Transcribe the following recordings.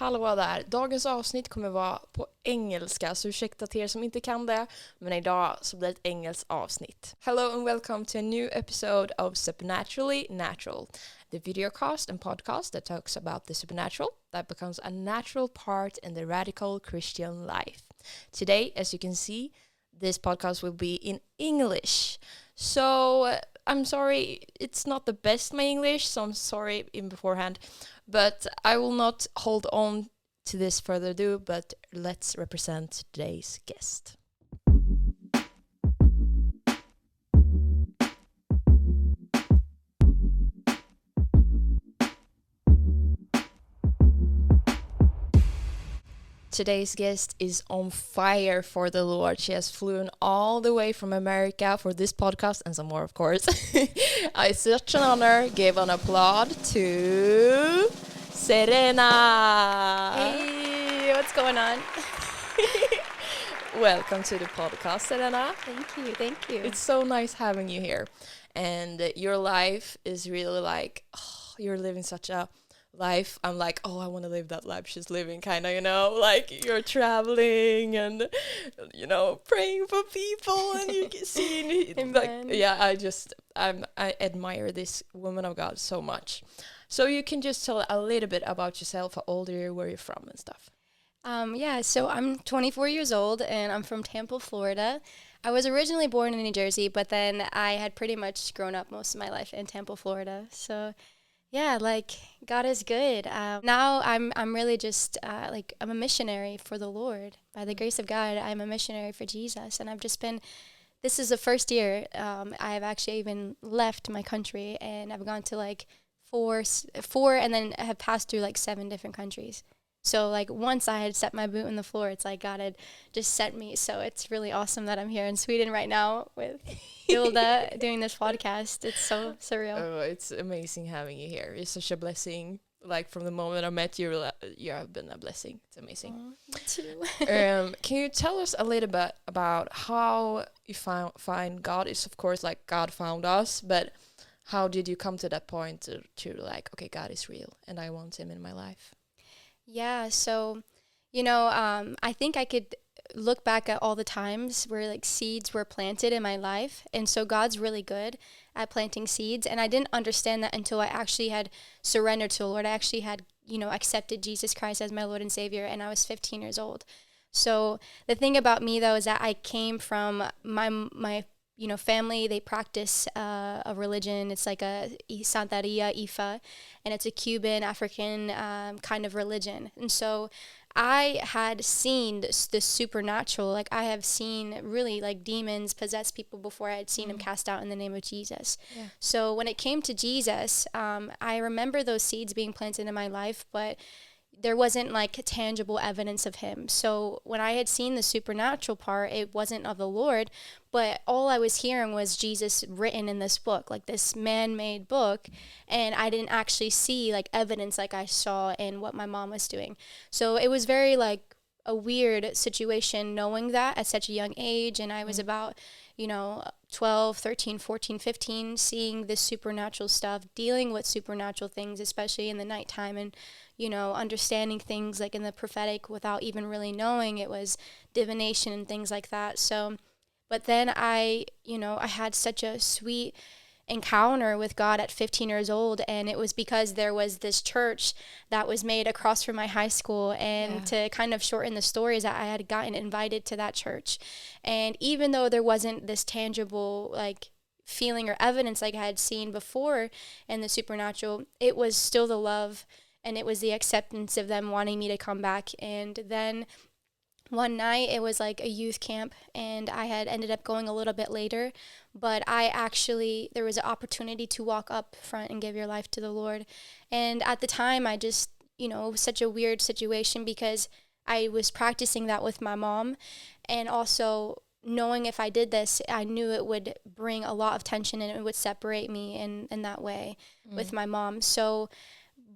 hallå där! Dagens avsnitt kommer vara på engelska, så ursäkta till er som inte kan det, men idag så blir det ett engelskt avsnitt. Hello and welcome to a new episode of Supernaturally Natural, the videocast and podcast that talks about the supernatural that becomes a natural part in the radical Christian life. Today, as you can see, this podcast will be in English. So I'm sorry, it's not the best my English, so I'm sorry in beforehand. But I will not hold on to this further ado, but let's represent today's guest. Today's guest is on fire for the Lord. She has flown all the way from America for this podcast and some more, of course. it's such an honor. Give an applaud to Serena. Hey, what's going on? Welcome to the podcast, Serena. Thank you, thank you. It's so nice having you here. And your life is really like, oh, you're living such a life i'm like oh i want to live that life she's living kind of you know? Like you're traveling and you know praying for people and you can see like yeah i just i'm i admire this woman of god so much. So you can just tell a little bit about yourself how old are you where you're from and stuff. Um, yeah so i'm 24 years old and i'm from tampa florida. I was originally born in New Jersey, but then I had pretty much grown up most of my life in Tampa, Florida. So yeah, like God is good. Um, now I'm I'm really just uh, like I'm a missionary for the Lord. By the grace of God, I'm a missionary for Jesus, and I've just been. This is the first year um, I've actually even left my country, and I've gone to like four, four, and then have passed through like seven different countries. So like once I had set my boot in the floor, it's like God had just sent me. So it's really awesome that I'm here in Sweden right now with Hilda doing this podcast. It's so surreal. Oh, it's amazing having you here. It's such a blessing. Like from the moment I met you, you have been a blessing. It's amazing. Oh, too. um, can you tell us a little bit about how you found find God? Is of course like God found us, but how did you come to that point to, to like okay, God is real and I want Him in my life? Yeah. So, you know, um, I think I could look back at all the times where like seeds were planted in my life. And so God's really good at planting seeds. And I didn't understand that until I actually had surrendered to the Lord. I actually had, you know, accepted Jesus Christ as my Lord and Savior. And I was 15 years old. So the thing about me though is that I came from my my you know family they practice uh, a religion it's like a santeria ifa and it's a cuban african um, kind of religion and so i had seen the supernatural like i have seen really like demons possess people before i had seen mm. them cast out in the name of jesus yeah. so when it came to jesus um, i remember those seeds being planted in my life but there wasn't like tangible evidence of him. So when I had seen the supernatural part, it wasn't of the Lord, but all I was hearing was Jesus written in this book, like this man made book. And I didn't actually see like evidence like I saw in what my mom was doing. So it was very like a weird situation knowing that at such a young age. And I was mm-hmm. about, you know, 12, 13, 14, 15, seeing this supernatural stuff, dealing with supernatural things, especially in the nighttime, and, you know, understanding things like in the prophetic without even really knowing it was divination and things like that. So, but then I, you know, I had such a sweet encounter with God at 15 years old. And it was because there was this church that was made across from my high school. And yeah. to kind of shorten the stories, that I had gotten invited to that church. And even though there wasn't this tangible, like, feeling or evidence like I had seen before in the supernatural, it was still the love and it was the acceptance of them wanting me to come back. And then one night it was like a youth camp and i had ended up going a little bit later but i actually there was an opportunity to walk up front and give your life to the lord and at the time i just you know it was such a weird situation because i was practicing that with my mom and also knowing if i did this i knew it would bring a lot of tension and it would separate me in in that way mm. with my mom so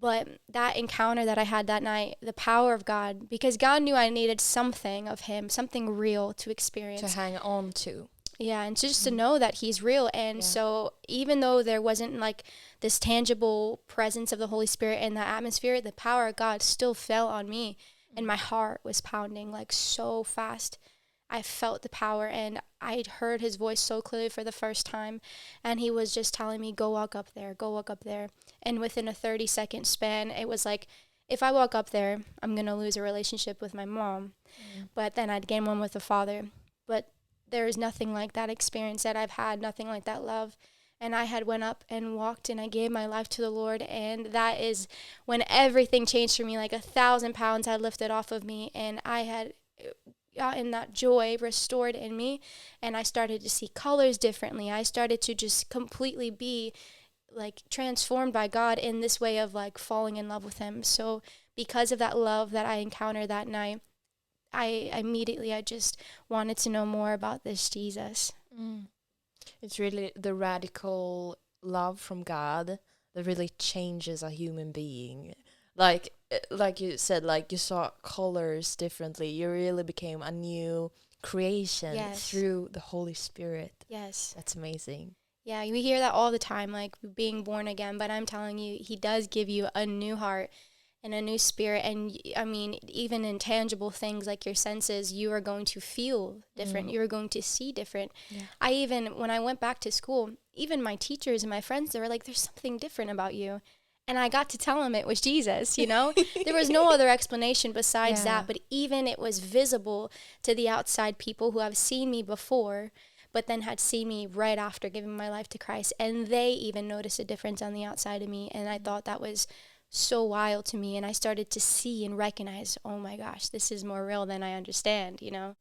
but that encounter that I had that night, the power of God, because God knew I needed something of Him, something real to experience. To hang on to. Yeah, and just to mm-hmm. know that he's real. And Yeah. so even though there wasn't like this tangible presence of the Holy Spirit in that atmosphere, the power of God still fell on me and my heart was pounding like so fast. I felt the power and I'd heard his voice so clearly for the first time and he was just telling me go walk up there, go walk up there. And within a 30 second span, it was like if I walk up there, I'm going to lose a relationship with my mom. But then I'd gain one with the father. But there is nothing like that experience that I've had, nothing like that love. And I had went up and walked and I gave my life to the Lord and that is when everything changed for me like a thousand pounds had lifted off of me and I had uh, gotten that joy restored in me and I started to see colors differently. I started to just completely be like transformed by God in this way of like falling in love with him. So because of that love that I encountered that night, I immediately I just wanted to know more about this Jesus. Mm. It's really the radical love from God that really changes a human being. Like uh, like you said, like you saw colors differently. You really became a new creation Yes. through the Holy Spirit. Yes. That's amazing. Yeah, we hear that all the time, like being born again. But I'm telling you, He does give you a new heart and a new spirit. And I mean, even in tangible things like your senses, you are going to feel different. Mm. You are going to see different. Yeah. I even, when I went back to school, even my teachers and my friends, they were like, there's something different about you. And I got to tell them it was Jesus, you know? there was no other explanation besides Yeah. that. But even it was visible to the outside people who have seen me before but then had seen me right after giving my life to Christ. And they even noticed a difference on the outside of me. And I thought that was so wild to me. And I started to see and recognize, oh my gosh, this is more real than I understand, you know?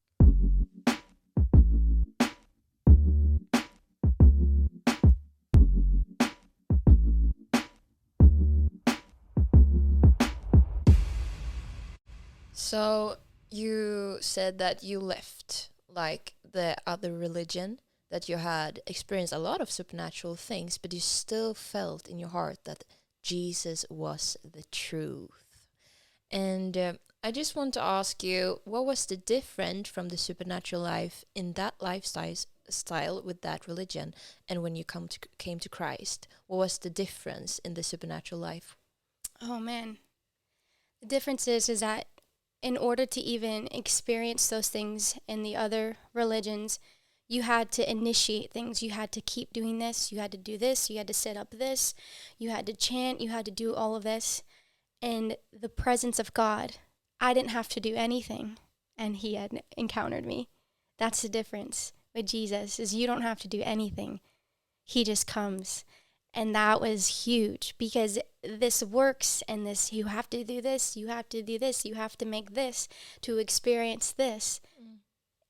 So you said that you left like the other religion that you had experienced a lot of supernatural things, but you still felt in your heart that Jesus was the truth. And uh, I just want to ask you, what was the different from the supernatural life in that lifestyle style with that religion, and when you come to came to Christ, what was the difference in the supernatural life? Oh man. The difference is is that in order to even experience those things in the other religions, you had to initiate things. You had to keep doing this. You had to do this. You had to set up this. You had to chant. You had to do all of this. And the presence of God, I didn't have to do anything, and He had encountered me. That's the difference with Jesus is you don't have to do anything. He just comes. And that was huge because this works and this you have to do this, you have to do this, you have to make this to experience this. Mm.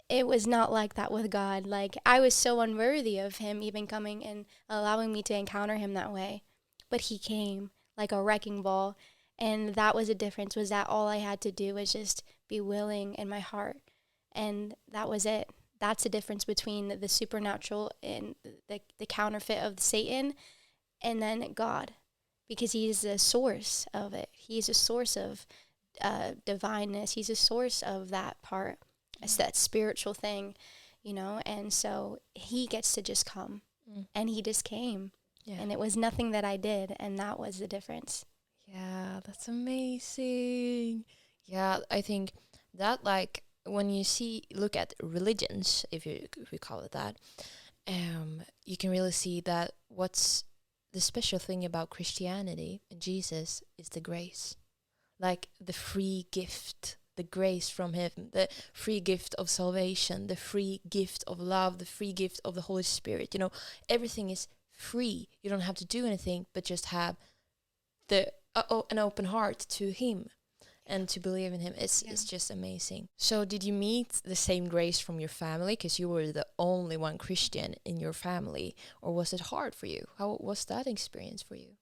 It was not like that with God. Like I was so unworthy of him even coming and allowing me to encounter him that way. But he came like a wrecking ball and that was a difference was that all I had to do was just be willing in my heart and that was it. That's the difference between the supernatural and the, the counterfeit of Satan and then God, because He's the source of it. He's a source of uh, divineness. He's a source of that part. It's that spiritual thing, you know. And so He gets to just come, Mm. and He just came, Yeah. and it was nothing that I did, and that was the difference. Yeah, that's amazing. Yeah, I think that like when you see look at religions, if you if we call it that, um, you can really see that what's the special thing about Christianity and Jesus is the grace, like the free gift, the grace from Him, the free gift of salvation, the free gift of love, the free gift of the Holy Spirit. You know, everything is free. You don't have to do anything, but just have the uh, o- an open heart to him and to believe in him it's Yeah. it's just amazing. So did you meet the same grace from your family? Because you were the only one christian in your family or was it hard for you? How was that experience for you?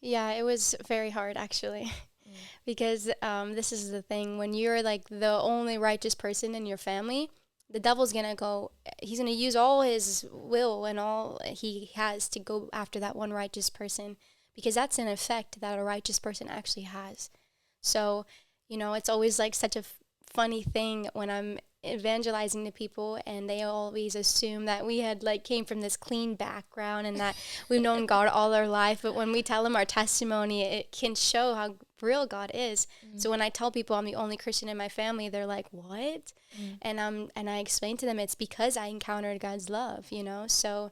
Yeah, it was very hard actually. because um, this is the thing when you're like the only righteous person in your family the devil's gonna go he's gonna use all his will and all he has to go after that one righteous person because that's an effect that a righteous person actually has so you know it's always like such a f- funny thing when i'm evangelizing to people and they always assume that we had like came from this clean background and that we've known God all our life but when we tell them our testimony it can show how real God is. Mm-hmm. So when I tell people I'm the only Christian in my family they're like what? Mm-hmm. And um and I explain to them it's because I encountered God's love, you know? So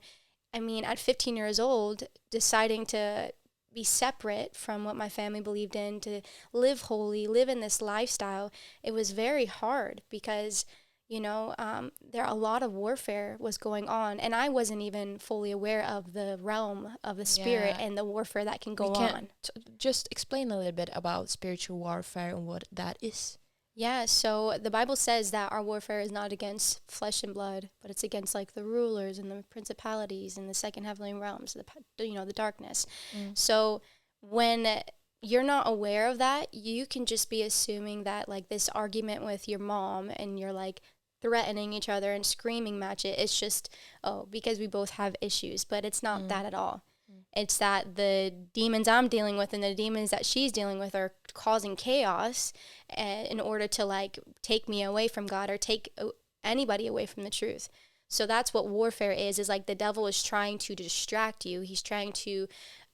I mean at 15 years old deciding to be separate from what my family believed in, to live holy, live in this lifestyle, it was very hard because, you know, um, there a lot of warfare was going on, and I wasn't even fully aware of the realm of the spirit yeah. and the warfare that can go on. T- just explain a little bit about spiritual warfare and what that is. Yeah, so the Bible says that our warfare is not against flesh and blood, but it's against like the rulers and the principalities and the second heavenly realms, the you know, the darkness. Mm. So when you're not aware of that, you can just be assuming that like this argument with your mom and you're like threatening each other and screaming match it. It's just oh, because we both have issues, but it's not mm. that at all. It's that the demons I'm dealing with and the demons that she's dealing with are causing chaos eh, in order to like take me away from God or take anybody away from the truth. So that's what warfare is is like the devil is trying to distract you. He's trying to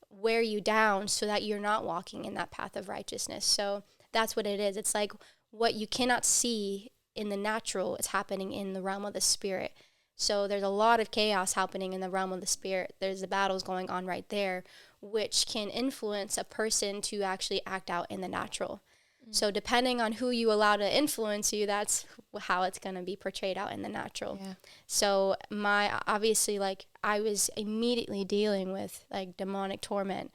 wear you down so that you're not walking in that path of righteousness. So that's what it is. It's like what you cannot see in the natural is happening in the realm of the spirit. So there's a lot of chaos happening in the realm of the spirit. There's the battles going on right there, which can influence a person to actually act out in the natural. Mm-hmm. So depending on who you allow to influence you, that's how it's going to be portrayed out in the natural. Yeah. So my obviously like I was immediately dealing with like demonic torment.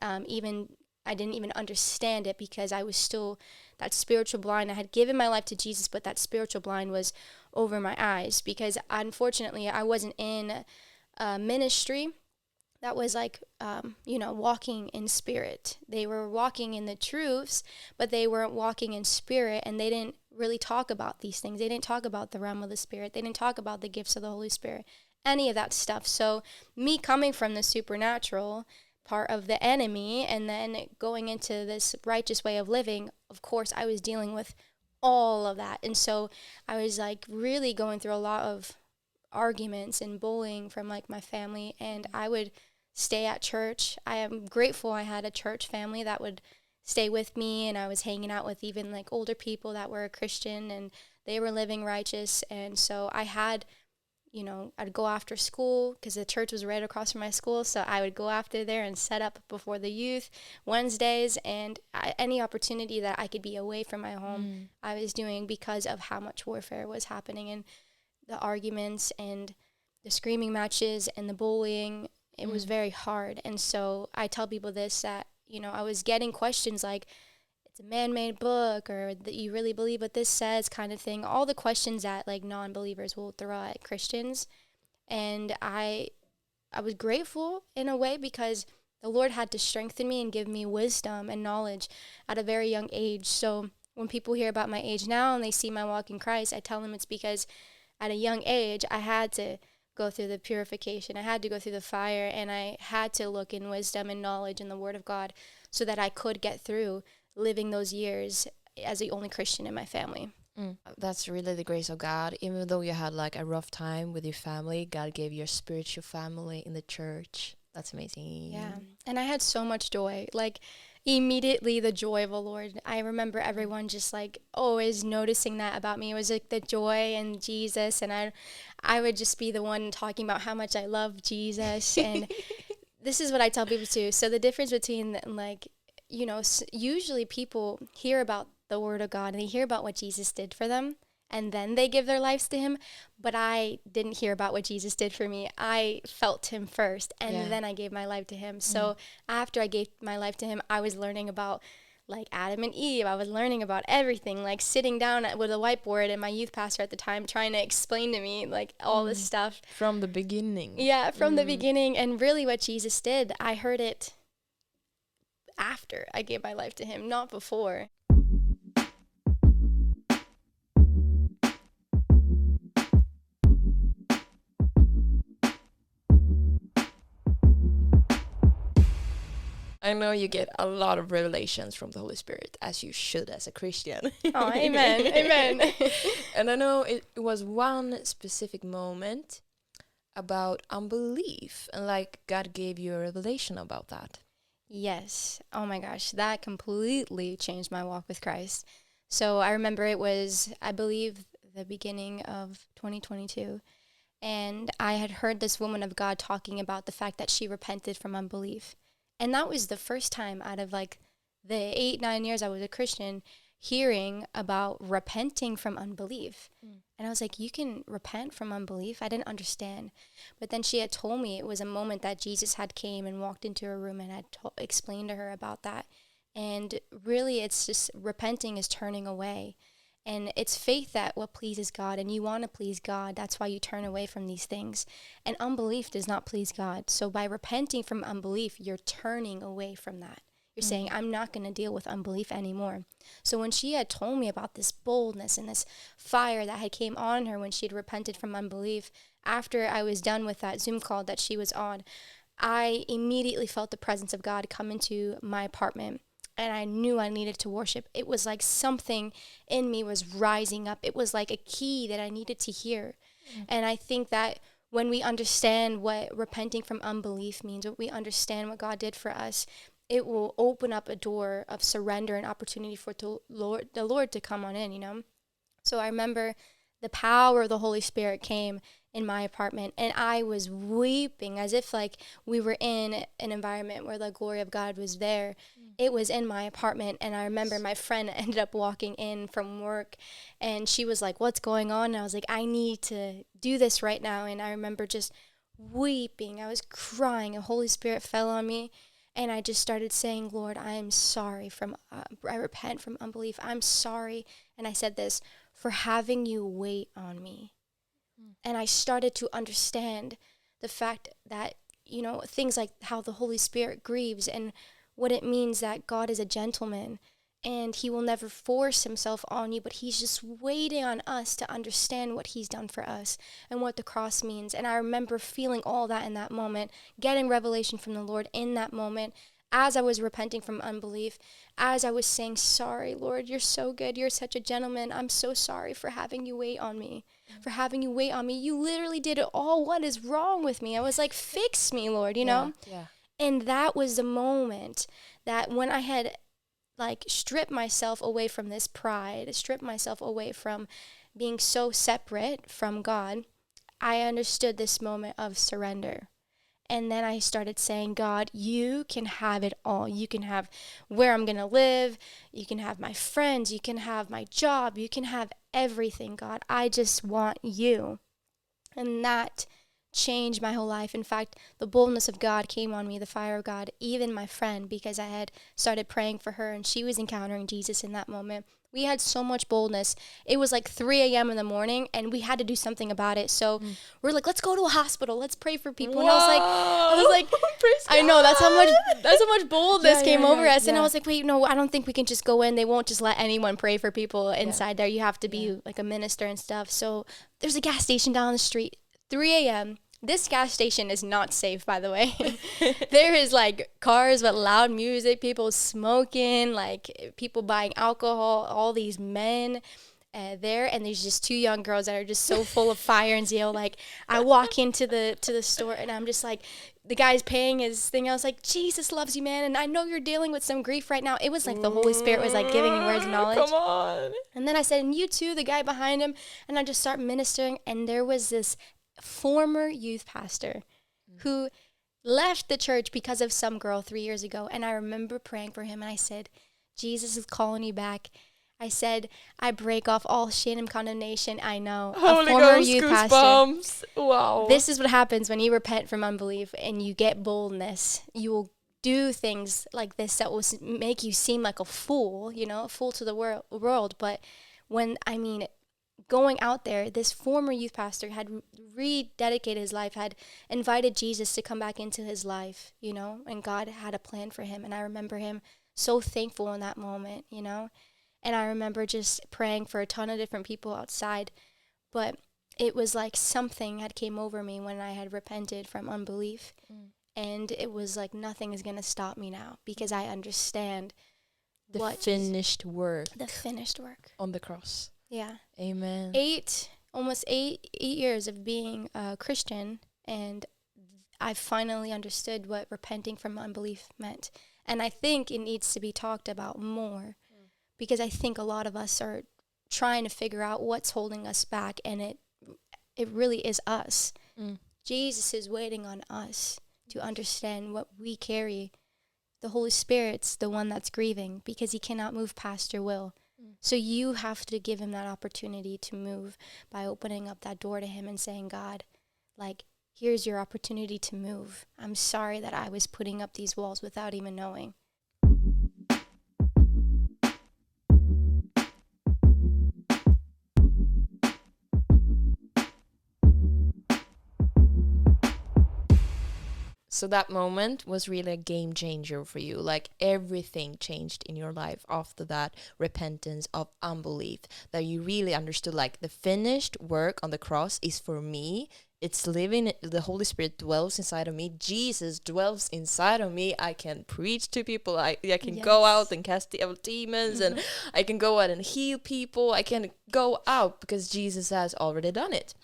Um, even I didn't even understand it because I was still that spiritual blind. I had given my life to Jesus, but that spiritual blind was over my eyes because unfortunately I wasn't in a ministry that was like um, you know walking in spirit. They were walking in the truths but they weren't walking in spirit and they didn't really talk about these things. They didn't talk about the realm of the spirit. They didn't talk about the gifts of the holy spirit any of that stuff. So me coming from the supernatural part of the enemy and then going into this righteous way of living of course i was dealing with all of that. And so I was like really going through a lot of arguments and bullying from like my family and I would stay at church. I am grateful I had a church family that would stay with me and I was hanging out with even like older people that were a Christian and they were living righteous and so I had you know, I'd go after school because the church was right across from my school. So I would go after there and set up before the youth Wednesdays and I, any opportunity that I could be away from my home, mm. I was doing because of how much warfare was happening and the arguments and the screaming matches and the bullying. It mm. was very hard. And so I tell people this that, you know, I was getting questions like, it's a man-made book or that you really believe what this says kind of thing all the questions that like non-believers will throw at christians. And i i was grateful in a way because the lord had to strengthen me and give me wisdom and knowledge at a very young age. So when people hear about my age now and they see my walk in christ i tell them it's because at a young age i had to go through the purification. I had to go through the fire and i had to look in wisdom and knowledge in the word of god so that i could get through living those years as the only Christian in my family. Mm. That's really the grace of God. Even though you had like a rough time with your family, God gave you a spiritual family in the church. That's amazing. Yeah. And I had so much joy. Like immediately the joy of the Lord. I remember everyone just like always noticing that about me. It was like the joy and Jesus and I I would just be the one talking about how much I love Jesus and this is what I tell people too. So the difference between like you know, usually people hear about the word of God and they hear about what Jesus did for them and then they give their lives to him. But I didn't hear about what Jesus did for me. I felt him first and yeah. then I gave my life to him. So mm. after I gave my life to him, I was learning about like Adam and Eve. I was learning about everything, like sitting down with a whiteboard and my youth pastor at the time trying to explain to me like all mm. this stuff. From the beginning. Yeah, from mm. the beginning. And really what Jesus did, I heard it after I gave my life to Him, not before. I know you get a lot of revelations from the Holy Spirit, as you should as a Christian. Oh, amen. amen. and I know it, it was one specific moment about unbelief, and like God gave you a revelation about that. Yes. Oh my gosh, that completely changed my walk with Christ. So I remember it was, I believe, the beginning of 2022. And I had heard this woman of God talking about the fact that she repented from unbelief. And that was the first time out of like the eight, nine years I was a Christian hearing about repenting from unbelief. Mm. And I was like, you can repent from unbelief? I didn't understand. But then she had told me it was a moment that Jesus had came and walked into her room and had to- explained to her about that. And really it's just repenting is turning away. And it's faith that what pleases God, and you want to please God. That's why you turn away from these things. And unbelief does not please God. So by repenting from unbelief, you're turning away from that. You're mm-hmm. saying, I'm not going to deal with unbelief anymore. So when she had told me about this boldness and this fire that had came on her when she had repented from unbelief, after I was done with that Zoom call that she was on, I immediately felt the presence of God come into my apartment and I knew I needed to worship. It was like something in me was rising up. It was like a key that I needed to hear. Mm-hmm. And I think that when we understand what repenting from unbelief means, what we understand what God did for us, it will open up a door of surrender and opportunity for to Lord, the Lord to come on in, you know? So I remember the power of the Holy Spirit came in my apartment and I was weeping as if like we were in an environment where the glory of God was there. Mm. It was in my apartment and I remember my friend ended up walking in from work and she was like, "What's going on?" And I was like, "I need to do this right now." And I remember just weeping. I was crying. The Holy Spirit fell on me and I just started saying, "Lord, I am sorry from uh, I repent from unbelief. I'm sorry." And I said this, "for having you wait on me." And I started to understand the fact that, you know, things like how the Holy Spirit grieves and what it means that God is a gentleman and he will never force himself on you, but he's just waiting on us to understand what he's done for us and what the cross means. And I remember feeling all that in that moment, getting revelation from the Lord in that moment as I was repenting from unbelief, as I was saying, Sorry, Lord, you're so good. You're such a gentleman. I'm so sorry for having you wait on me, for having you wait on me. You literally did it all. What is wrong with me? I was like, Fix me, Lord, you know? Yeah. And that was the moment that when I had like strip myself away from this pride, strip myself away from being so separate from God, I understood this moment of surrender and then I started saying, God, you can have it all. You can have where I'm going to live. You can have my friends. You can have my job. You can have everything, God. I just want you. And that changed my whole life. In fact, the boldness of God came on me, the fire of God, even my friend, because I had started praying for her and she was encountering Jesus in that moment. We had so much boldness. It was like 3 a.m. in the morning, and we had to do something about it. So mm. we're like, let's go to a hospital. Let's pray for people. Whoa. And I was like, I was like, I know that's how much that's how much boldness yeah, came yeah, over yeah, us. And I was like, wait, no, I don't think we can just go in. They won't just let anyone pray for people inside there. You have to be like a minister and stuff. So there's a gas station down the street. 3 a.m. This gas station is not safe, by the way. there is like cars with loud music, people smoking, like people buying alcohol, all these men. Uh, there and there's just two young girls that are just so full of fire and zeal like i walk into the to the store and i'm just like the guy's paying his thing i was like jesus loves you man and i know you're dealing with some grief right now it was like the holy spirit was like giving me words of knowledge come on and then i said and you too the guy behind him and i just start ministering and there was this former youth pastor mm. who left the church because of some girl three years ago. And I remember praying for him and I said, Jesus is calling you back. I said, I break off all shame and condemnation. I know. Holy a former Ghost, youth pastor. Wow. This is what happens when you repent from unbelief and you get boldness. You will do things like this that will make you seem like a fool, you know, a fool to the wor- world. But when, I mean, going out there, this former youth pastor had rededicated his life, had invited Jesus to come back into his life, you know, and God had a plan for him. And I remember him so thankful in that moment, you know. And I remember just praying for a ton of different people outside. But it was like something had came over me when I had repented from unbelief. Mm. and it was like nothing is going to stop me now because I understand The what finished work the finished work. on the cross. Yeah. Amen. Eight almost 8 8 years of being a Christian and I finally understood what repenting from unbelief meant. And I think it needs to be talked about more because I think a lot of us are trying to figure out what's holding us back and it it really is us. Mm. Jesus is waiting on us to understand what we carry. The Holy Spirit's the one that's grieving because he cannot move past your will. Mm. So you have to give him that opportunity to move by opening up that door to him and saying, God, like, here's your opportunity to move. I'm sorry that I was putting up these walls without even knowing. So that moment was really a game changer for you. Like everything changed in your life after that repentance of unbelief. That you really understood like the finished work on the cross is for me. It's living the Holy Spirit dwells inside of me. Jesus dwells inside of me. I can preach to people. I, I can go out and cast the out demons and mm-hmm. I can go out and heal people. I can go out because Jesus has already done it.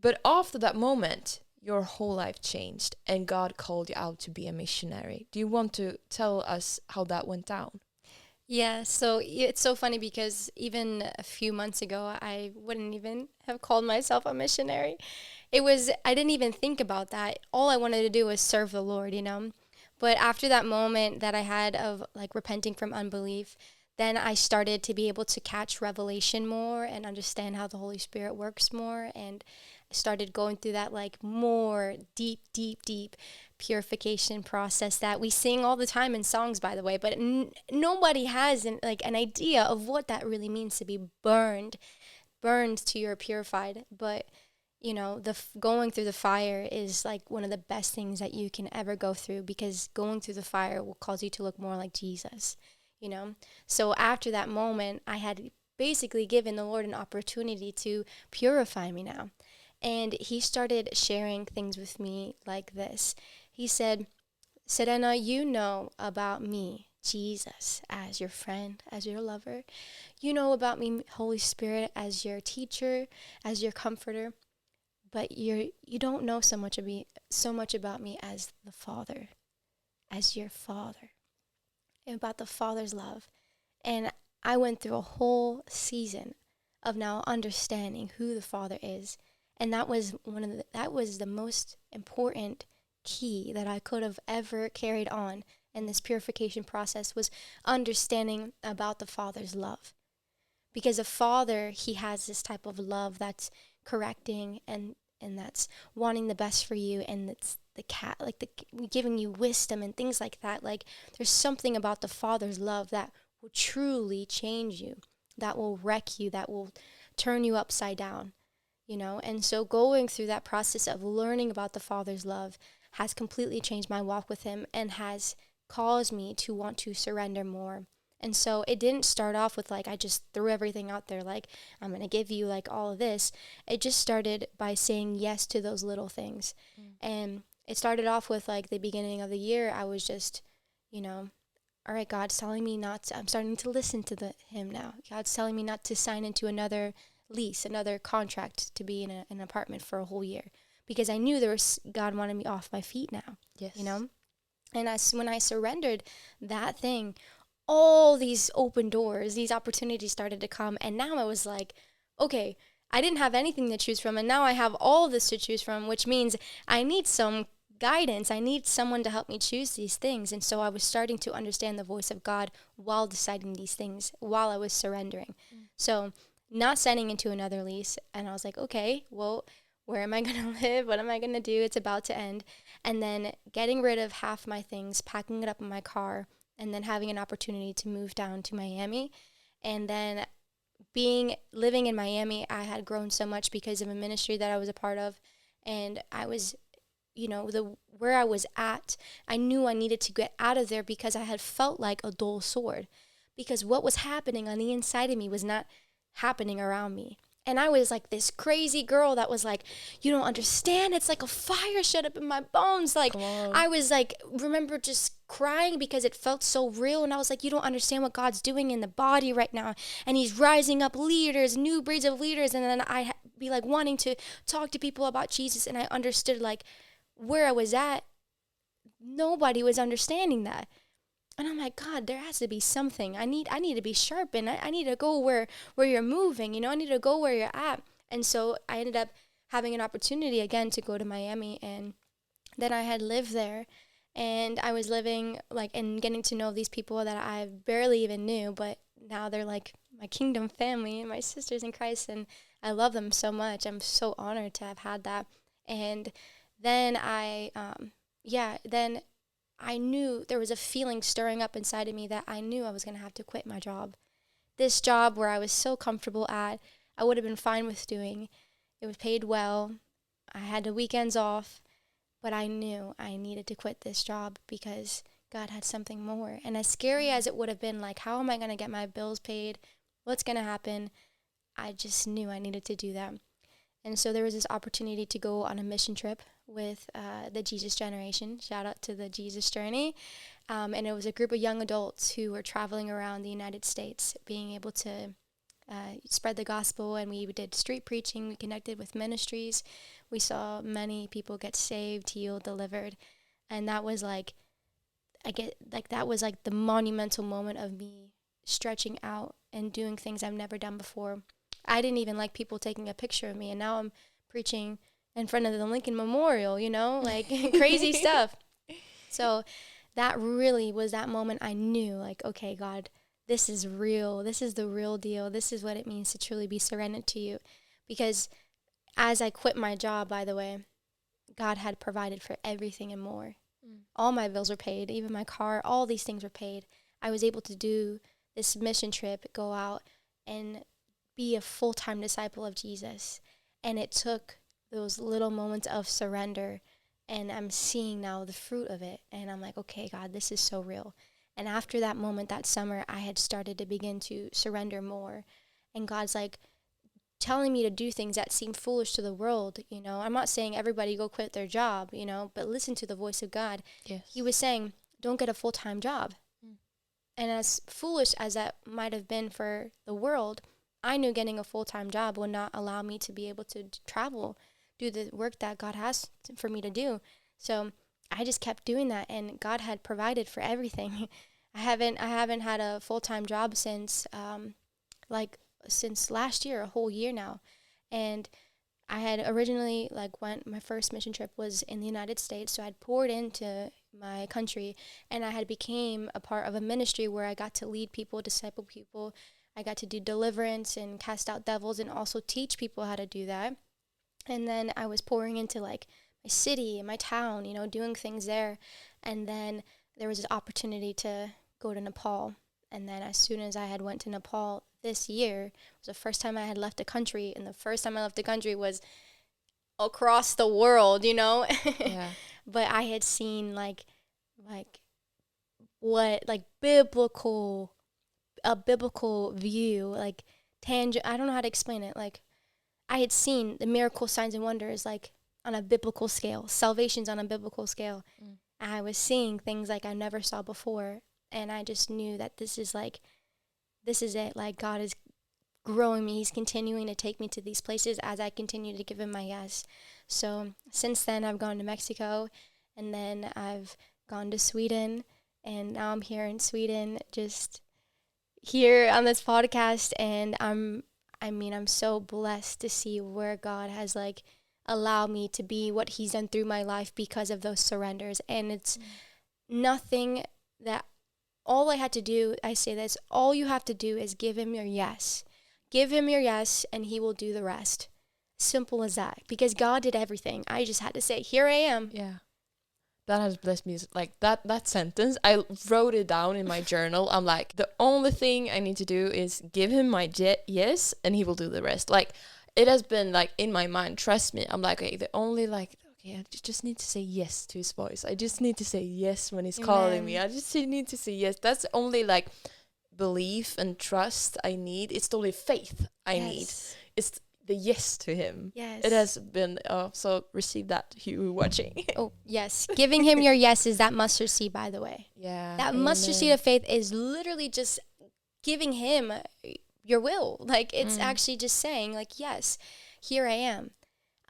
But after that moment, your whole life changed and God called you out to be a missionary. Do you want to tell us how that went down? Yeah, so it's so funny because even a few months ago, I wouldn't even have called myself a missionary. It was, I didn't even think about that. All I wanted to do was serve the Lord, you know? But after that moment that I had of like repenting from unbelief, then I started to be able to catch revelation more and understand how the Holy Spirit works more. And started going through that like more deep, deep, deep purification process that we sing all the time in songs by the way but n- nobody has an, like an idea of what that really means to be burned burned to your purified. But you know the f- going through the fire is like one of the best things that you can ever go through because going through the fire will cause you to look more like Jesus you know? So after that moment i had basically given the lord an opportunity to purify me now and he started sharing things with me like this he said, Serena, you know about me, Jesus, as your friend, as your lover. You know about me, Holy Spirit, as your teacher, as your comforter. But you're you don't know so much of me so much about me as the Father, as your father. And about the Father's love. And I went through a whole season of now understanding who the Father is. And that was one of the that was the most important key that I could have ever carried on in this purification process was understanding about the Father's love. Because a father, he has this type of love that's correcting and and that's wanting the best for you and it's the cat like the giving you wisdom and things like that like there's something about the father's love that will truly change you that will wreck you that will turn you upside down you know and so going through that process of learning about the father's love has completely changed my walk with him and has caused me to want to surrender more. And so it didn't start off with like I just threw everything out there like I'm going to give you like all of this. It just started by saying yes to those little things. Mm. And it started off with like the beginning of the year I was just, you know, all right, God's telling me not to, I'm starting to listen to the him now. God's telling me not to sign into another lease, another contract to be in a, an apartment for a whole year because I knew there was God wanted me off my feet now, Yes. you know? And as when I surrendered that thing, all these open doors, these opportunities started to come and now I was like, okay, I didn't have anything to choose from and now I have all this to choose from, which means I need some guidance. I need someone to help me choose these things. And so I was starting to understand the voice of God while deciding these things, while I was surrendering. Mm. So, not signing into another lease. And I was like, okay, well, where am I going to live? What am I going to do? It's about to end. And then getting rid of half my things, packing it up in my car, and then having an opportunity to move down to Miami. And then being living in Miami, I had grown so much because of a ministry that I was a part of. And I was you know the where I was at, I knew I needed to get out of there because I had felt like a dull sword because what was happening on the inside of me was not happening around me. And I was like this crazy girl that was like, you don't understand. It's like a fire shut up in my bones. Like, I was like, remember just crying because it felt so real. And I was like, you don't understand what God's doing in the body right now. And He's rising up leaders, new breeds of leaders. And then I'd be like wanting to talk to people about Jesus. And I understood like where I was at, nobody was understanding that and I'm like, God, there has to be something. I need I need to be sharpened. I, I need to go where where you're moving, you know, I need to go where you're at. And so I ended up having an opportunity again to go to Miami and then I had lived there and I was living like and getting to know these people that I barely even knew, but now they're like my kingdom family and my sisters in Christ and I love them so much. I'm so honored to have had that. And then I um yeah, then I knew there was a feeling stirring up inside of me that I knew I was going to have to quit my job. This job where I was so comfortable at, I would have been fine with doing. It was paid well. I had the weekends off, but I knew I needed to quit this job because God had something more. And as scary as it would have been, like, how am I going to get my bills paid? What's going to happen? I just knew I needed to do that. And so there was this opportunity to go on a mission trip with uh, the Jesus Generation. Shout out to the Jesus Journey. Um, and it was a group of young adults who were traveling around the United States, being able to uh, spread the gospel. And we did street preaching, we connected with ministries. We saw many people get saved, healed, delivered. And that was like, I get like that was like the monumental moment of me stretching out and doing things I've never done before. I didn't even like people taking a picture of me, and now I'm preaching in front of the Lincoln Memorial, you know, like crazy stuff. So that really was that moment I knew, like, okay, God, this is real. This is the real deal. This is what it means to truly be surrendered to you. Because as I quit my job, by the way, God had provided for everything and more. Mm. All my bills were paid, even my car, all these things were paid. I was able to do this mission trip, go out and be a full time disciple of Jesus. And it took those little moments of surrender and I'm seeing now the fruit of it and I'm like, okay, God, this is so real. And after that moment that summer, I had started to begin to surrender more. And God's like telling me to do things that seem foolish to the world, you know. I'm not saying everybody go quit their job, you know, but listen to the voice of God. Yes. He was saying, don't get a full-time job. Mm. And as foolish as that might have been for the world, I knew getting a full-time job would not allow me to be able to travel do the work that God has for me to do. So I just kept doing that and God had provided for everything. I haven't I haven't had a full-time job since um like since last year, a whole year now. And I had originally like went my first mission trip was in the United States, so I'd poured into my country and I had became a part of a ministry where I got to lead people, disciple people. I got to do deliverance and cast out devils and also teach people how to do that. And then I was pouring into like my city and my town, you know, doing things there. And then there was this opportunity to go to Nepal. And then as soon as I had went to Nepal this year, it was the first time I had left the country. And the first time I left the country was across the world, you know? Yeah. but I had seen like like what like biblical a biblical view, like tangent I don't know how to explain it, like I had seen the miracle signs and wonders like on a biblical scale, salvations on a biblical scale. Mm. I was seeing things like I never saw before. And I just knew that this is like, this is it. Like God is growing me. He's continuing to take me to these places as I continue to give him my yes. So since then, I've gone to Mexico and then I've gone to Sweden. And now I'm here in Sweden, just here on this podcast. And I'm I mean, I'm so blessed to see where God has like allowed me to be what He's done through my life because of those surrenders. And it's mm. nothing that all I had to do, I say this, all you have to do is give Him your yes. Give Him your yes, and He will do the rest. Simple as that. Because God did everything. I just had to say, Here I am. Yeah that has blessed me like that that sentence i wrote it down in my journal. I'm like the only thing i need to do is give him my jet yes and he will do the rest. Like it has been like in my mind trust me. I'm like okay the only like okay i just need to say yes to his voice. I just need to say yes when he's Amen. calling me. I just need to say yes. That's only like belief and trust i need. It's the only faith i yes. need. It's the yes to him. Yes. It has been uh, so receive that you watching. Oh, yes. Giving him your yes is that mustard seed, by the way. yeah. That mustard seed of faith is literally just giving him your will. Like it's Mm. actually just saying, like, yes, here I am.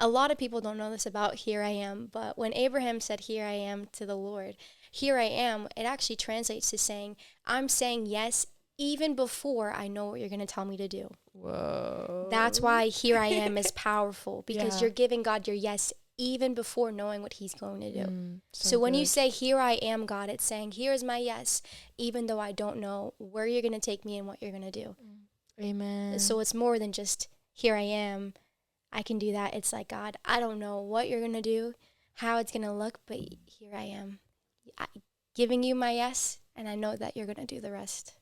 A lot of people don't know this about here I am, but when Abraham said, Here I am to the Lord, here I am, it actually translates to saying, I'm saying yes even before I know what you're going to tell me to do. Whoa. That's why here I am is powerful because Yeah. you're giving God your yes even before knowing what he's going to do. Mm, So, when you say, Here I am, God, it's saying, Here is my yes, even though I don't know where you're going to take me and what you're going to do. Amen. So, it's more than just, Here I am, I can do that. It's like, God, I don't know what you're going to do, how it's going to look, but here I am, I, giving you my yes, and I know that you're going to do the rest.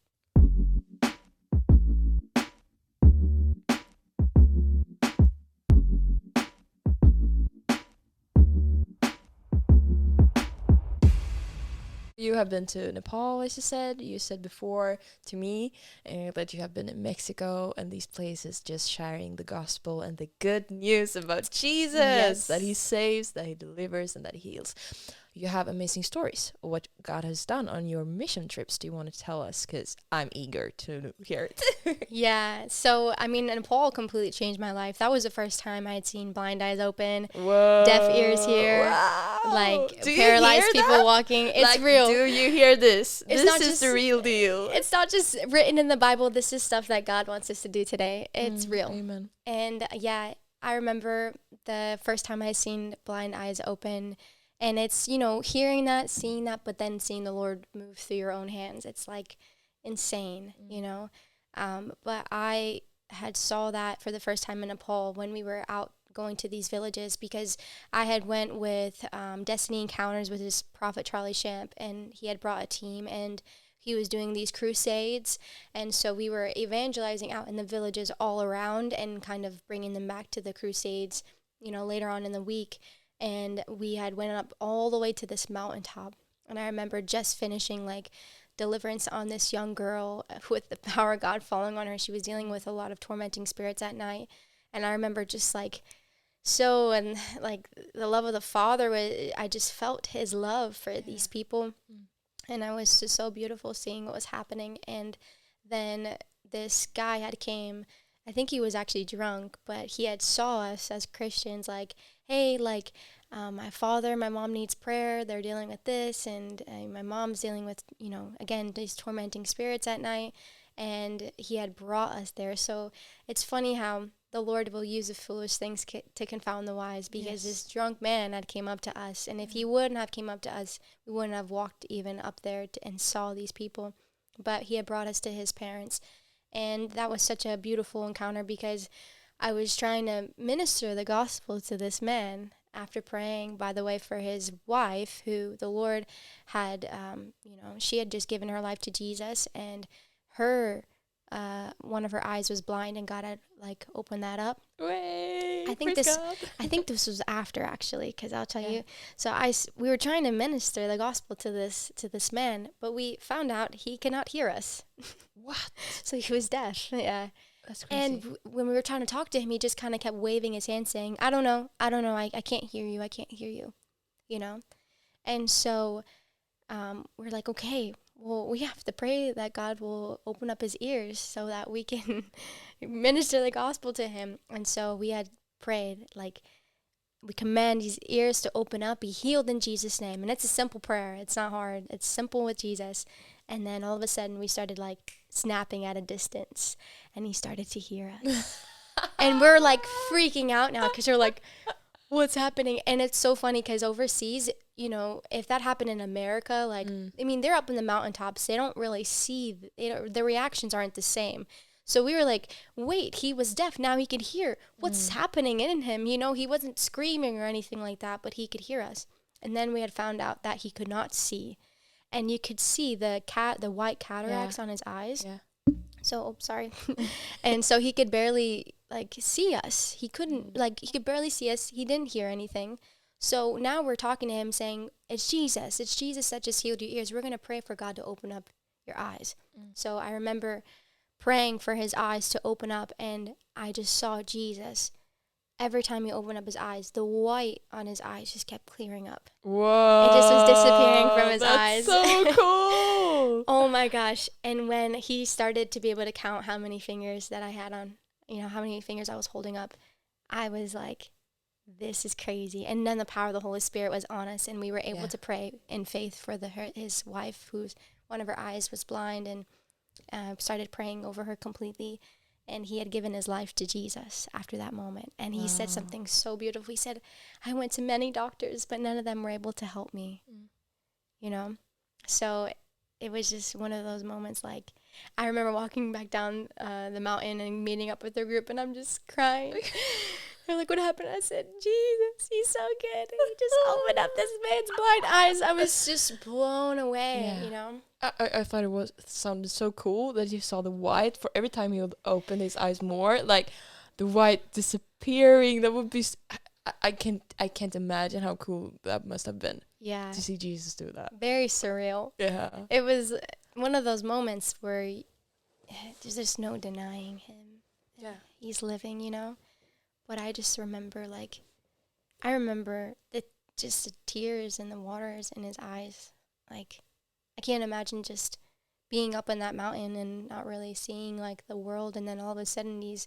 You have been to Nepal, as you said. You said before to me uh, that you have been in Mexico and these places just sharing the gospel and the good news about Jesus Yes. that he saves, that he delivers, and that he heals. You have amazing stories what God has done on your mission trips. Do you want to tell us? Because I'm eager to hear it. Yeah. So, I mean, Nepal completely changed my life. That was the first time I had seen blind eyes open. Whoa. Deaf ears here, Wow. like Do paralyzed people that? walking. It's Like, real. Do you hear this? It's this not is just- the real deal. it's not just written in the Bible. This is stuff that God wants us to do today. It's Mm, real. Amen. And uh, yeah, I remember the first time I seen blind eyes open. And it's, you know, hearing that, seeing that, but then seeing the Lord move through your own hands. It's like insane, you know? Um, but I had saw that for the first time in Nepal when we were out going to these villages because I had went with um, Destiny Encounters with his prophet Charlie Shamp and he had brought a team and he was doing these crusades and so we were evangelizing out in the villages all around and kind of bringing them back to the crusades you know later on in the week and we had went up all the way to this mountaintop. And i remember just finishing like deliverance on this young girl with the power of god falling on her. She was dealing with a lot of tormenting spirits at night. And i remember just like so and like the love of the father was i just felt his love for these people. Mm. and i was just so beautiful seeing what was happening. And then this guy had came. I think he was actually drunk but he had saw us as christians like hey like um, my father my mom needs prayer they're dealing with this and uh, my mom's dealing with you know again these tormenting spirits at night and he had brought us there. So it's funny how the lord will use the foolish things ca- to confound the wise because Yes. this drunk man had came up to us and if he wouldn't have came up to us we wouldn't have walked even up there to, and saw these people. But he had brought us to his parents and that was such a beautiful encounter because i was trying to minister the gospel to this man after praying by the way for his wife who the lord had um, you know she had just given her life to jesus and her uh, one of her eyes was blind and god had like opened that up Way, I think this- God. I think this was after actually, because I'll tell Yeah. you. So I, we were trying to minister the gospel to this to this man, but we found out he cannot hear us, What? so he was deaf. Yeah, That's crazy. and w- when we were trying to talk to him, he just kind of kept waving his hand, saying, "I don't know, I don't know, I, I can't hear you, I can't hear you," you know. And so um, we're like, okay, well, we have to pray that God will open up his ears so that we can minister the gospel to him. And so we had prayed, like, we command his ears to open up, be healed in Jesus' name. And it's a simple prayer, it's not hard, it's simple with Jesus. And then all of a sudden, we started like snapping at a distance, and he started to hear us. and we're like freaking out now because we're like, what's happening? And it's so funny because overseas, you know, if that happened in America, like, Mm. I mean, they're up in the mountaintops. They don't really see, th- they don't, the reactions aren't the same. So we were like, wait, he was deaf. Now he could hear. What's happening in him? You know, he wasn't screaming or anything like that, but he could hear us. And then we had found out that he could not see. And you could see the cat, the white cataracts on his eyes. Yeah. So, oh, sorry. and so he could barely like see us. He couldn't like he could barely see us. He didn't hear anything. So now we're talking to him saying, "It's Jesus. It's Jesus that just healed your ears. We're going to pray for God to open up your eyes." Mm. So I remember praying for his eyes to open up, and I just saw Jesus. Every time he opened up his eyes, the white on his eyes just kept clearing up. Whoa. It just was disappearing from his that's eyes. so cool. Oh my gosh. And when he started to be able to count how many fingers that I had on, you know, how many fingers I was holding up, I was like, this is crazy. And then the power of the Holy Spirit was on us, and we were able Yeah. to pray in faith for the her, his wife, who's one of her eyes was blind, and uh, started praying over her completely. And he had given his life to Jesus after that moment. And he said something so beautiful. He said, I went to many doctors, but none of them were able to help me. Mm. You know? So it was just one of those moments like I remember walking back down uh, the mountain and meeting up with the group, and I'm just crying. They're like, "What happened?" I said, "Jesus, he's so good. He just opened up this man's blind eyes." I was just blown away. Yeah. You know? I, I, I thought it was sounded so cool that you saw the white for every time he would open his eyes more, like the white disappearing. That would be. I can't. I can't imagine how cool that must have been Yeah. to see Jesus do that. Very surreal. Yeah. It was one of those moments where there's just no denying him. Yeah. he's living, you know. But I just remember, like, I remember the just the tears and the waters in his eyes. Like, I can't imagine just being up in that mountain and not really seeing like the world, and then all of a sudden these,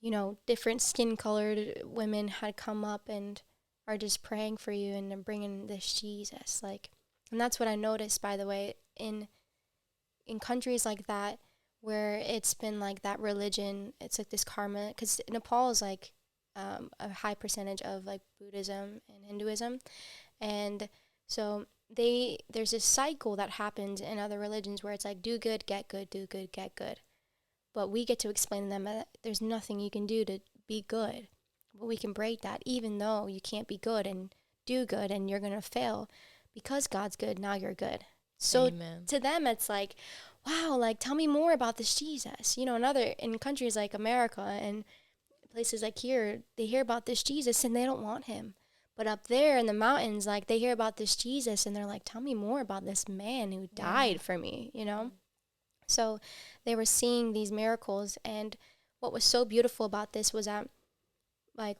you know, different skin colored women had come up and are just praying for you and bringing this Jesus, like, and that's what I noticed, by the way, in in countries like that where it's been like that religion it's like this karma because nepal is like um, a high percentage of like buddhism and hinduism. And so they there's this cycle that happens in other religions where it's like do good get good do good get good. But we get to explain to them that there's nothing you can do to be good. But we can break that even though you can't be good and do good and you're going to fail because god's good now you're good. So Amen. to them it's like wow like tell me more about this jesus. You know in other in countries like america and places like here they hear about this jesus and they don't want him. But up there in the mountains like they hear about this jesus and they're like tell me more about this man who Yeah. died for me you know? So they were seeing these miracles and what was so beautiful about this was that like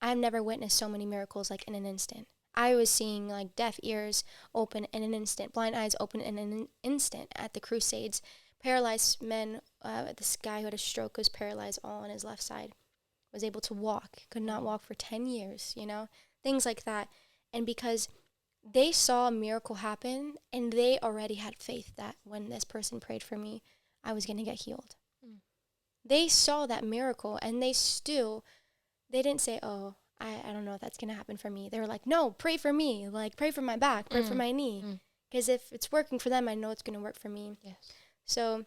i've never witnessed so many miracles like in an instant I was seeing like deaf ears open in an instant, blind eyes open in an instant at the Crusades. Paralyzed men, uh, this guy who had a stroke was paralyzed all on his left side, was able to walk, could not walk for 10 years, you know, things like that. And because they saw a miracle happen and they already had faith that when this person prayed for me, I was going to get healed. Mm. They saw that miracle and they still, they didn't say, oh, I, I don't know if that's going to happen for me. They were like, no, pray for me. Like, pray for my back, pray for Mm, my knee. mm. Because if it's working for them, I know it's going to work for me. Yes. So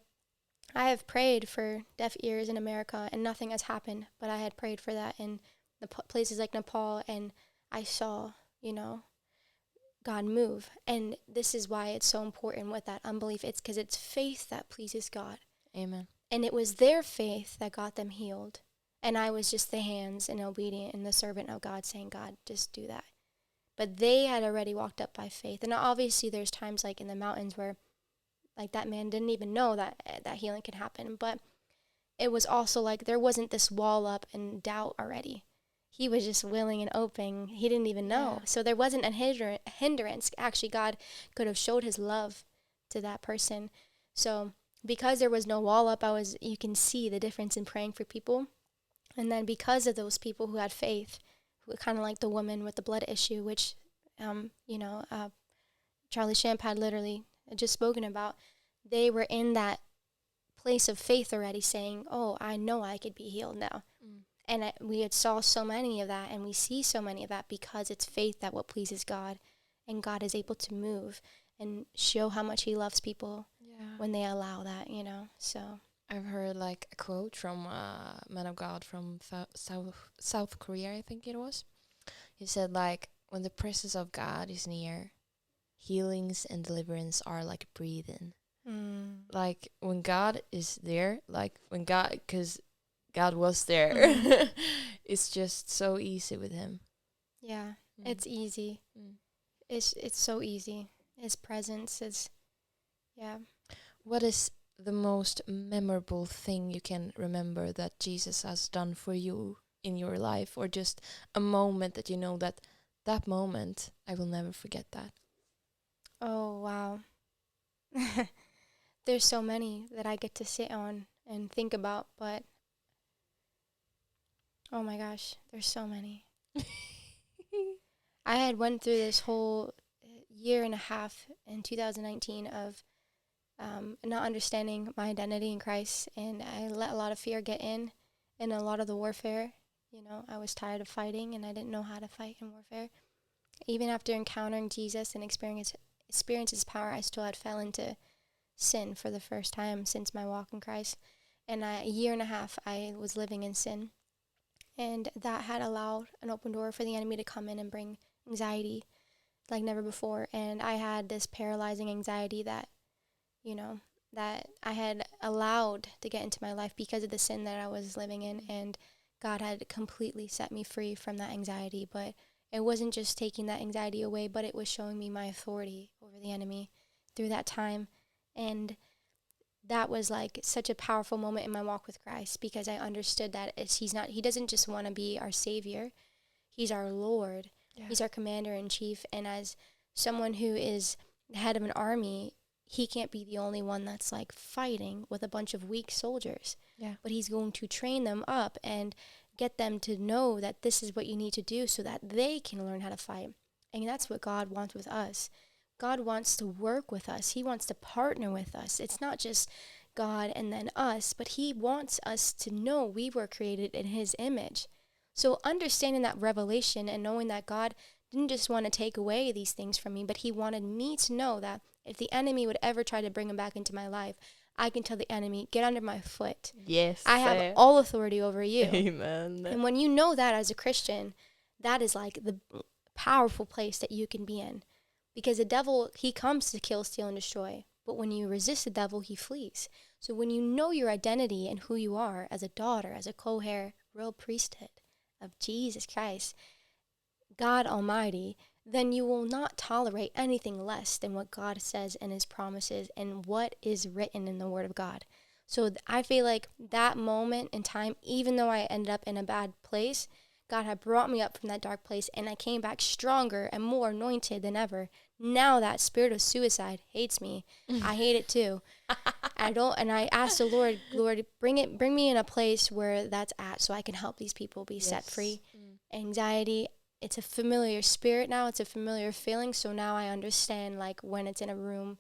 I have prayed for deaf ears in America and nothing has happened, but I had prayed for that in the p- places like Nepal and I saw, you know, God move. And this is why it's so important with that unbelief. It's because it's faith that pleases God. Amen. And it was their faith that got them healed. And I was just the hands and obedient and the servant of God saying, God, just do that. But they had already walked up by faith. And obviously there's times like in the mountains where like that man didn't even know that eh, that healing could happen. But it was also like there wasn't this wall up and doubt already. He was just willing and open. He didn't even know. Yeah. So there wasn't a hinder- hindrance. Actually, God could have showed his love to that person. So because there was no wall up, I was you can see the difference in praying for people. And then because of those people who had faith, who kind of like the woman with the blood issue, which, um, you know, uh, Charlie Shamp had literally just spoken about, they were in that place of faith already, saying, "Oh, I know I could be healed now." Mm. And I, we had saw so many of that, and we see so many of that because it's faith that what pleases God, and God is able to move and show how much He loves people Yeah. when they allow that, you know. So I've heard like a quote from a man of God from South South Korea, I think it was. He said like, when the presence of God is near, healings and deliverance are like breathing. Like when God is there, like when God, because God was there, Mhm. it's just so easy with Him. yeah, Mm. it's easy. Mm. It's it's so easy. His presence is, yeah. What is the most memorable thing you can remember that Jesus has done for you in your life, or just a moment that you know that that moment I will never forget that? Oh, wow. There's so many that I get to sit on and think about, but oh my gosh, there's so many. I had went through this whole year and a half in 2019 of um, not understanding my identity in Christ, and I let a lot of fear get in, and a lot of the warfare. You know, I was tired of fighting, and I didn't know how to fight in warfare. Even after encountering Jesus and experience experience His power, I still had fell into sin for the first time since my walk in Christ. And I, a year and a half, I was living in sin, and that had allowed an open door for the enemy to come in and bring anxiety like never before. And I had this paralyzing anxiety that you know, that I had allowed to get into my life because of the sin that I was living in. And God had completely set me free from that anxiety. But it wasn't just taking that anxiety away, but it was showing me my authority over the enemy through that time. And that was like such a powerful moment in my walk with Christ because I understood that it's, he's not, he doesn't just want to be our savior, he's our Lord, yeah. he's our commander in chief. And as someone who is the head of an army, he can't be the only one that's like fighting with a bunch of weak soldiers. Yeah. But he's going to train them up and get them to know that this is what you need to do so that they can learn how to fight. And that's what God wants with us. God wants to work with us. He wants to partner with us. It's not just God and then us, but he wants us to know we were created in his image. So understanding that revelation and knowing that God didn't just want to take away these things from me, but he wanted me to know that if the enemy would ever try to bring him back into my life, I can tell the enemy, get under my foot. Yes. I have all authority over you. Amen. And when you know that as a Christian, that is like the powerful place that you can be in. Because the devil, he comes to kill, steal, and destroy. But when you resist the devil, he flees. So when you know your identity and who you are as a daughter, as a co heir, royal priesthood of Jesus Christ, God Almighty, then you will not tolerate anything less than what God says and His promises and what is written in the Word of God. So th- I feel like that moment in time, even though I ended up in a bad place, God had brought me up from that dark place and I came back stronger and more anointed than ever. Now that spirit of suicide hates me. I hate it too. I don't and I ask the Lord, Lord, bring it bring me in a place where that's at so I can help these people be yes. set free. Mm. Anxiety, it's a familiar spirit now it's a familiar feeling so now i understand like when it's in a room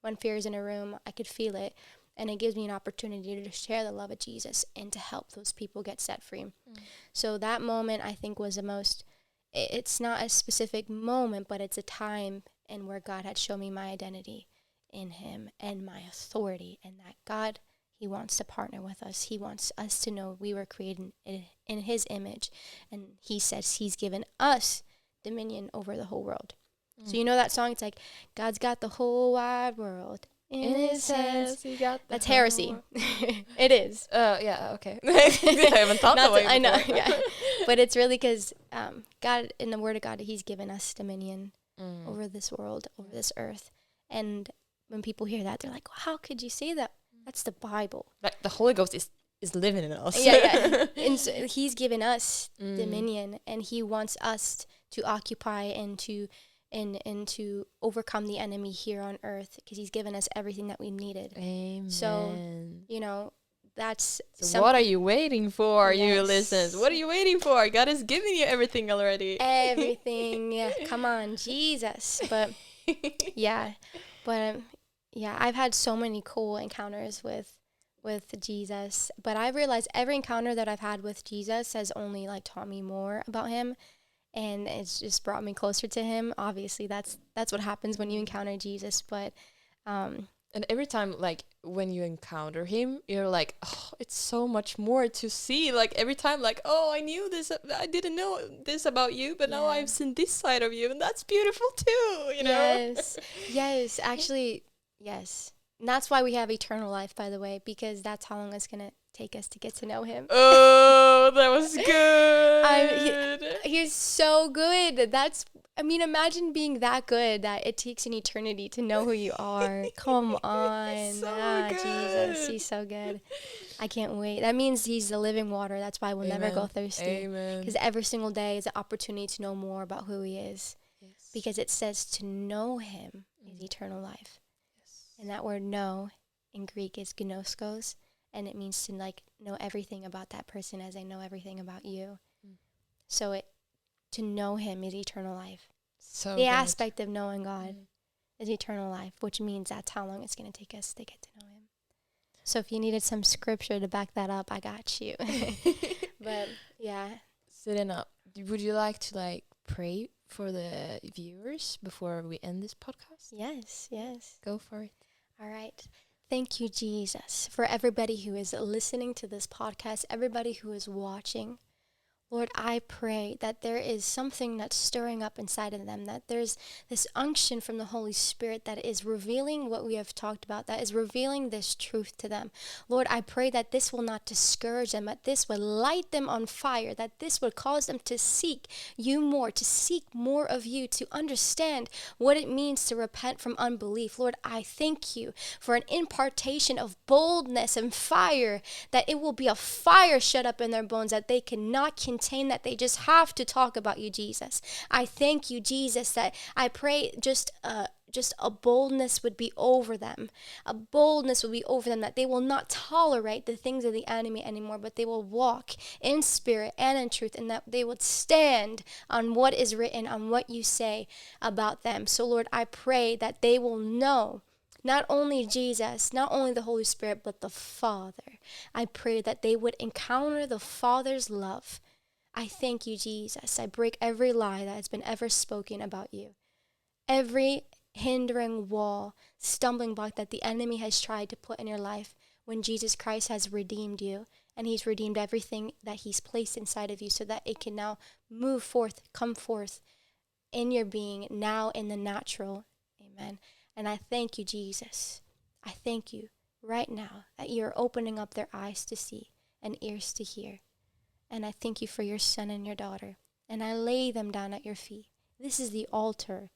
when fear is in a room i could feel it and it gives me an opportunity to share the love of jesus and to help those people get set free mm. so that moment i think was the most it's not a specific moment but it's a time and where god had shown me my identity in him and my authority and that god he wants to partner with us. He wants us to know we were created in, in His image. And He says He's given us dominion over the whole world. Mm. So, you know that song? It's like, God's got the whole wide world in His hands. He got That's heresy. it is. Oh, uh, yeah, okay. I haven't thought that way. I know, yeah. But it's really because um, God, in the Word of God, He's given us dominion mm. over this world, over this earth. And when people hear that, they're like, well, how could you say that? That's the Bible. Like the Holy Ghost is is living in us. yeah, yeah. and so he's given us mm. dominion, and he wants us to occupy and to and and to overcome the enemy here on earth because he's given us everything that we needed. Amen. So you know that's so what are you waiting for yes. you listeners what are you waiting for god is giving you everything already everything yeah come on jesus but yeah but um, yeah, I've had so many cool encounters with with Jesus, but I've realized every encounter that I've had with Jesus has only like taught me more about him and it's just brought me closer to him. Obviously, that's that's what happens when you encounter Jesus, but um and every time like when you encounter him you're like oh it's so much more to see like every time like oh i knew this i didn't know this about you but yeah. now i've seen this side of you and that's beautiful too you know yes yes actually Yes. And that's why we have eternal life, by the way, because that's how long it's going to take us to get to know him. Oh, that was good. he, he's so good. That's I mean, imagine being that good that it takes an eternity to know who you are. Come on. So ah, Jesus. He's so good. I can't wait. That means he's the living water. That's why we'll never go thirsty. Amen. Because every single day is an opportunity to know more about who he is. Yes. Because it says to know him is Mm. eternal life. And that word know in Greek is gnoskos. And it means to like know everything about that person as I know everything about you. Mm. So it to know him is eternal life. So the good. aspect of knowing God Mm. is eternal life, which means that's how long it's going to take us to get to know Him. So if you needed some scripture to back that up, I got you. but yeah, So then, uh, would you like to like pray for the viewers before we end this podcast? yes, yes. Go for it. All right. Thank you, Jesus, for everybody who is listening to this podcast, everybody who is watching. Lord, I pray that there is something that's stirring up inside of them, that there's this unction from the Holy Spirit that is revealing what we have talked about, that is revealing this truth to them. Lord, I pray that this will not discourage them, that this would light them on fire, that this would cause them to seek you more, to seek more of you, to understand what it means to repent from unbelief. Lord, I thank you for an impartation of boldness and fire, that it will be a fire shut up in their bones that they cannot contain, that they just have to talk about you, Jesus. I thank you, Jesus, that I pray just uh just a boldness would be over them. A boldness would be over them that they will not tolerate the things of the enemy anymore, but they will walk in spirit and in truth, and that they would stand on what is written, on what you say about them. So, Lord, I pray that they will know not only Jesus, not only the Holy Spirit, but the Father. I pray that they would encounter the Father's love. I thank you, Jesus. I break every lie that has been ever spoken about you. Every hindering wall, stumbling block that the enemy has tried to put in your life when Jesus Christ has redeemed you and he's redeemed everything that he's placed inside of you so that it can now move forth, come forth in your being now in the natural. Amen. And I thank you, Jesus. I thank you right now that you're opening up their eyes to see and ears to hear. And I thank you for your son and your daughter. And I lay them down at your feet. This is the altar.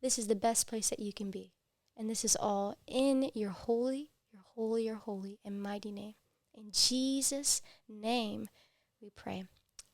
This is the best place that you can be. And this is all in your holy, your holy, your holy and mighty name. In Jesus' name we pray.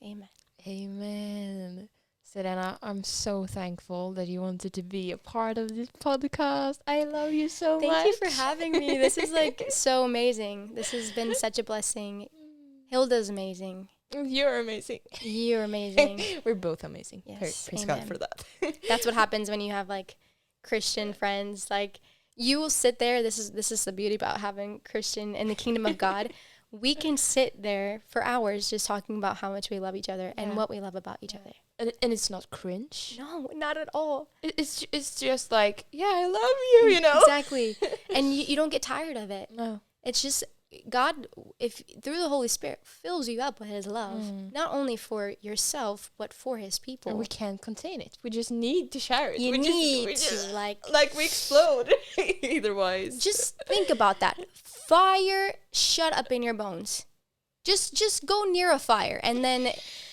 Amen. Amen. Serena, I'm so thankful that you wanted to be a part of this podcast. I love you so Thank much. Thank you for having me. This is like so amazing. This has been such a blessing. Hilda's amazing. You're amazing. You're amazing. We're both amazing. Yes, Praise God for that. That's what happens when you have like Christian friends. Like you will sit there. This is this is the beauty about having Christian in the kingdom of God. we can sit there for hours just talking about how much we love each other and what we love about each other. and, and it's not cringe. No, not at all. It, it's it's just like, yeah, I love you, you know. Exactly. and you, you don't get tired of it. No. It's just God, if through the Holy Spirit, fills you up with His love, Mm. not only for yourself but for His people. And we can't contain it. We just need to share it. you we need just, just, to like like we explode otherwise. just think about that. Fire shut up in your bones. Just just go near a fire and then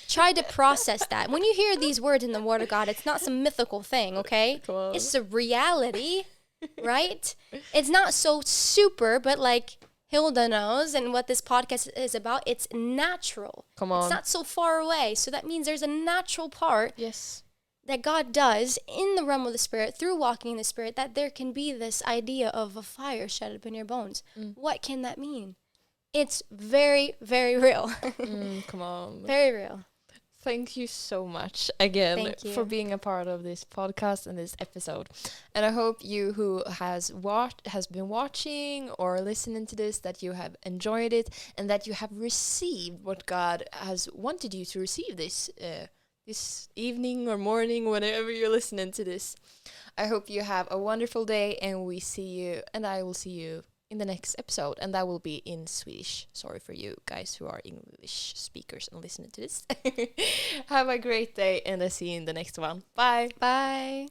try to process that. When you hear these words in the Word of God, it's not some mythical thing, okay? It's a reality, right? It's not so super, but like Hilda knows and what this podcast is about, it's natural. Come on. It's not so far away. So that means there's a natural part yes. that God does in the realm of the Spirit through walking in the Spirit that there can be this idea of a fire shut up in your bones. Mm. What can that mean? It's very, very real. Mm, come on. very real. Thank you so much again for being a part of this podcast and this episode. And I hope you who has watched has been watching or listening to this that you have enjoyed it and that you have received what God has wanted you to receive this uh, this evening or morning whenever you're listening to this. I hope you have a wonderful day and we see you and I will see you in the next episode and that will be in Swedish. Sorry for you guys who are English speakers and listening to this. have a great day and I'll see you in the next one. Bye. Bye.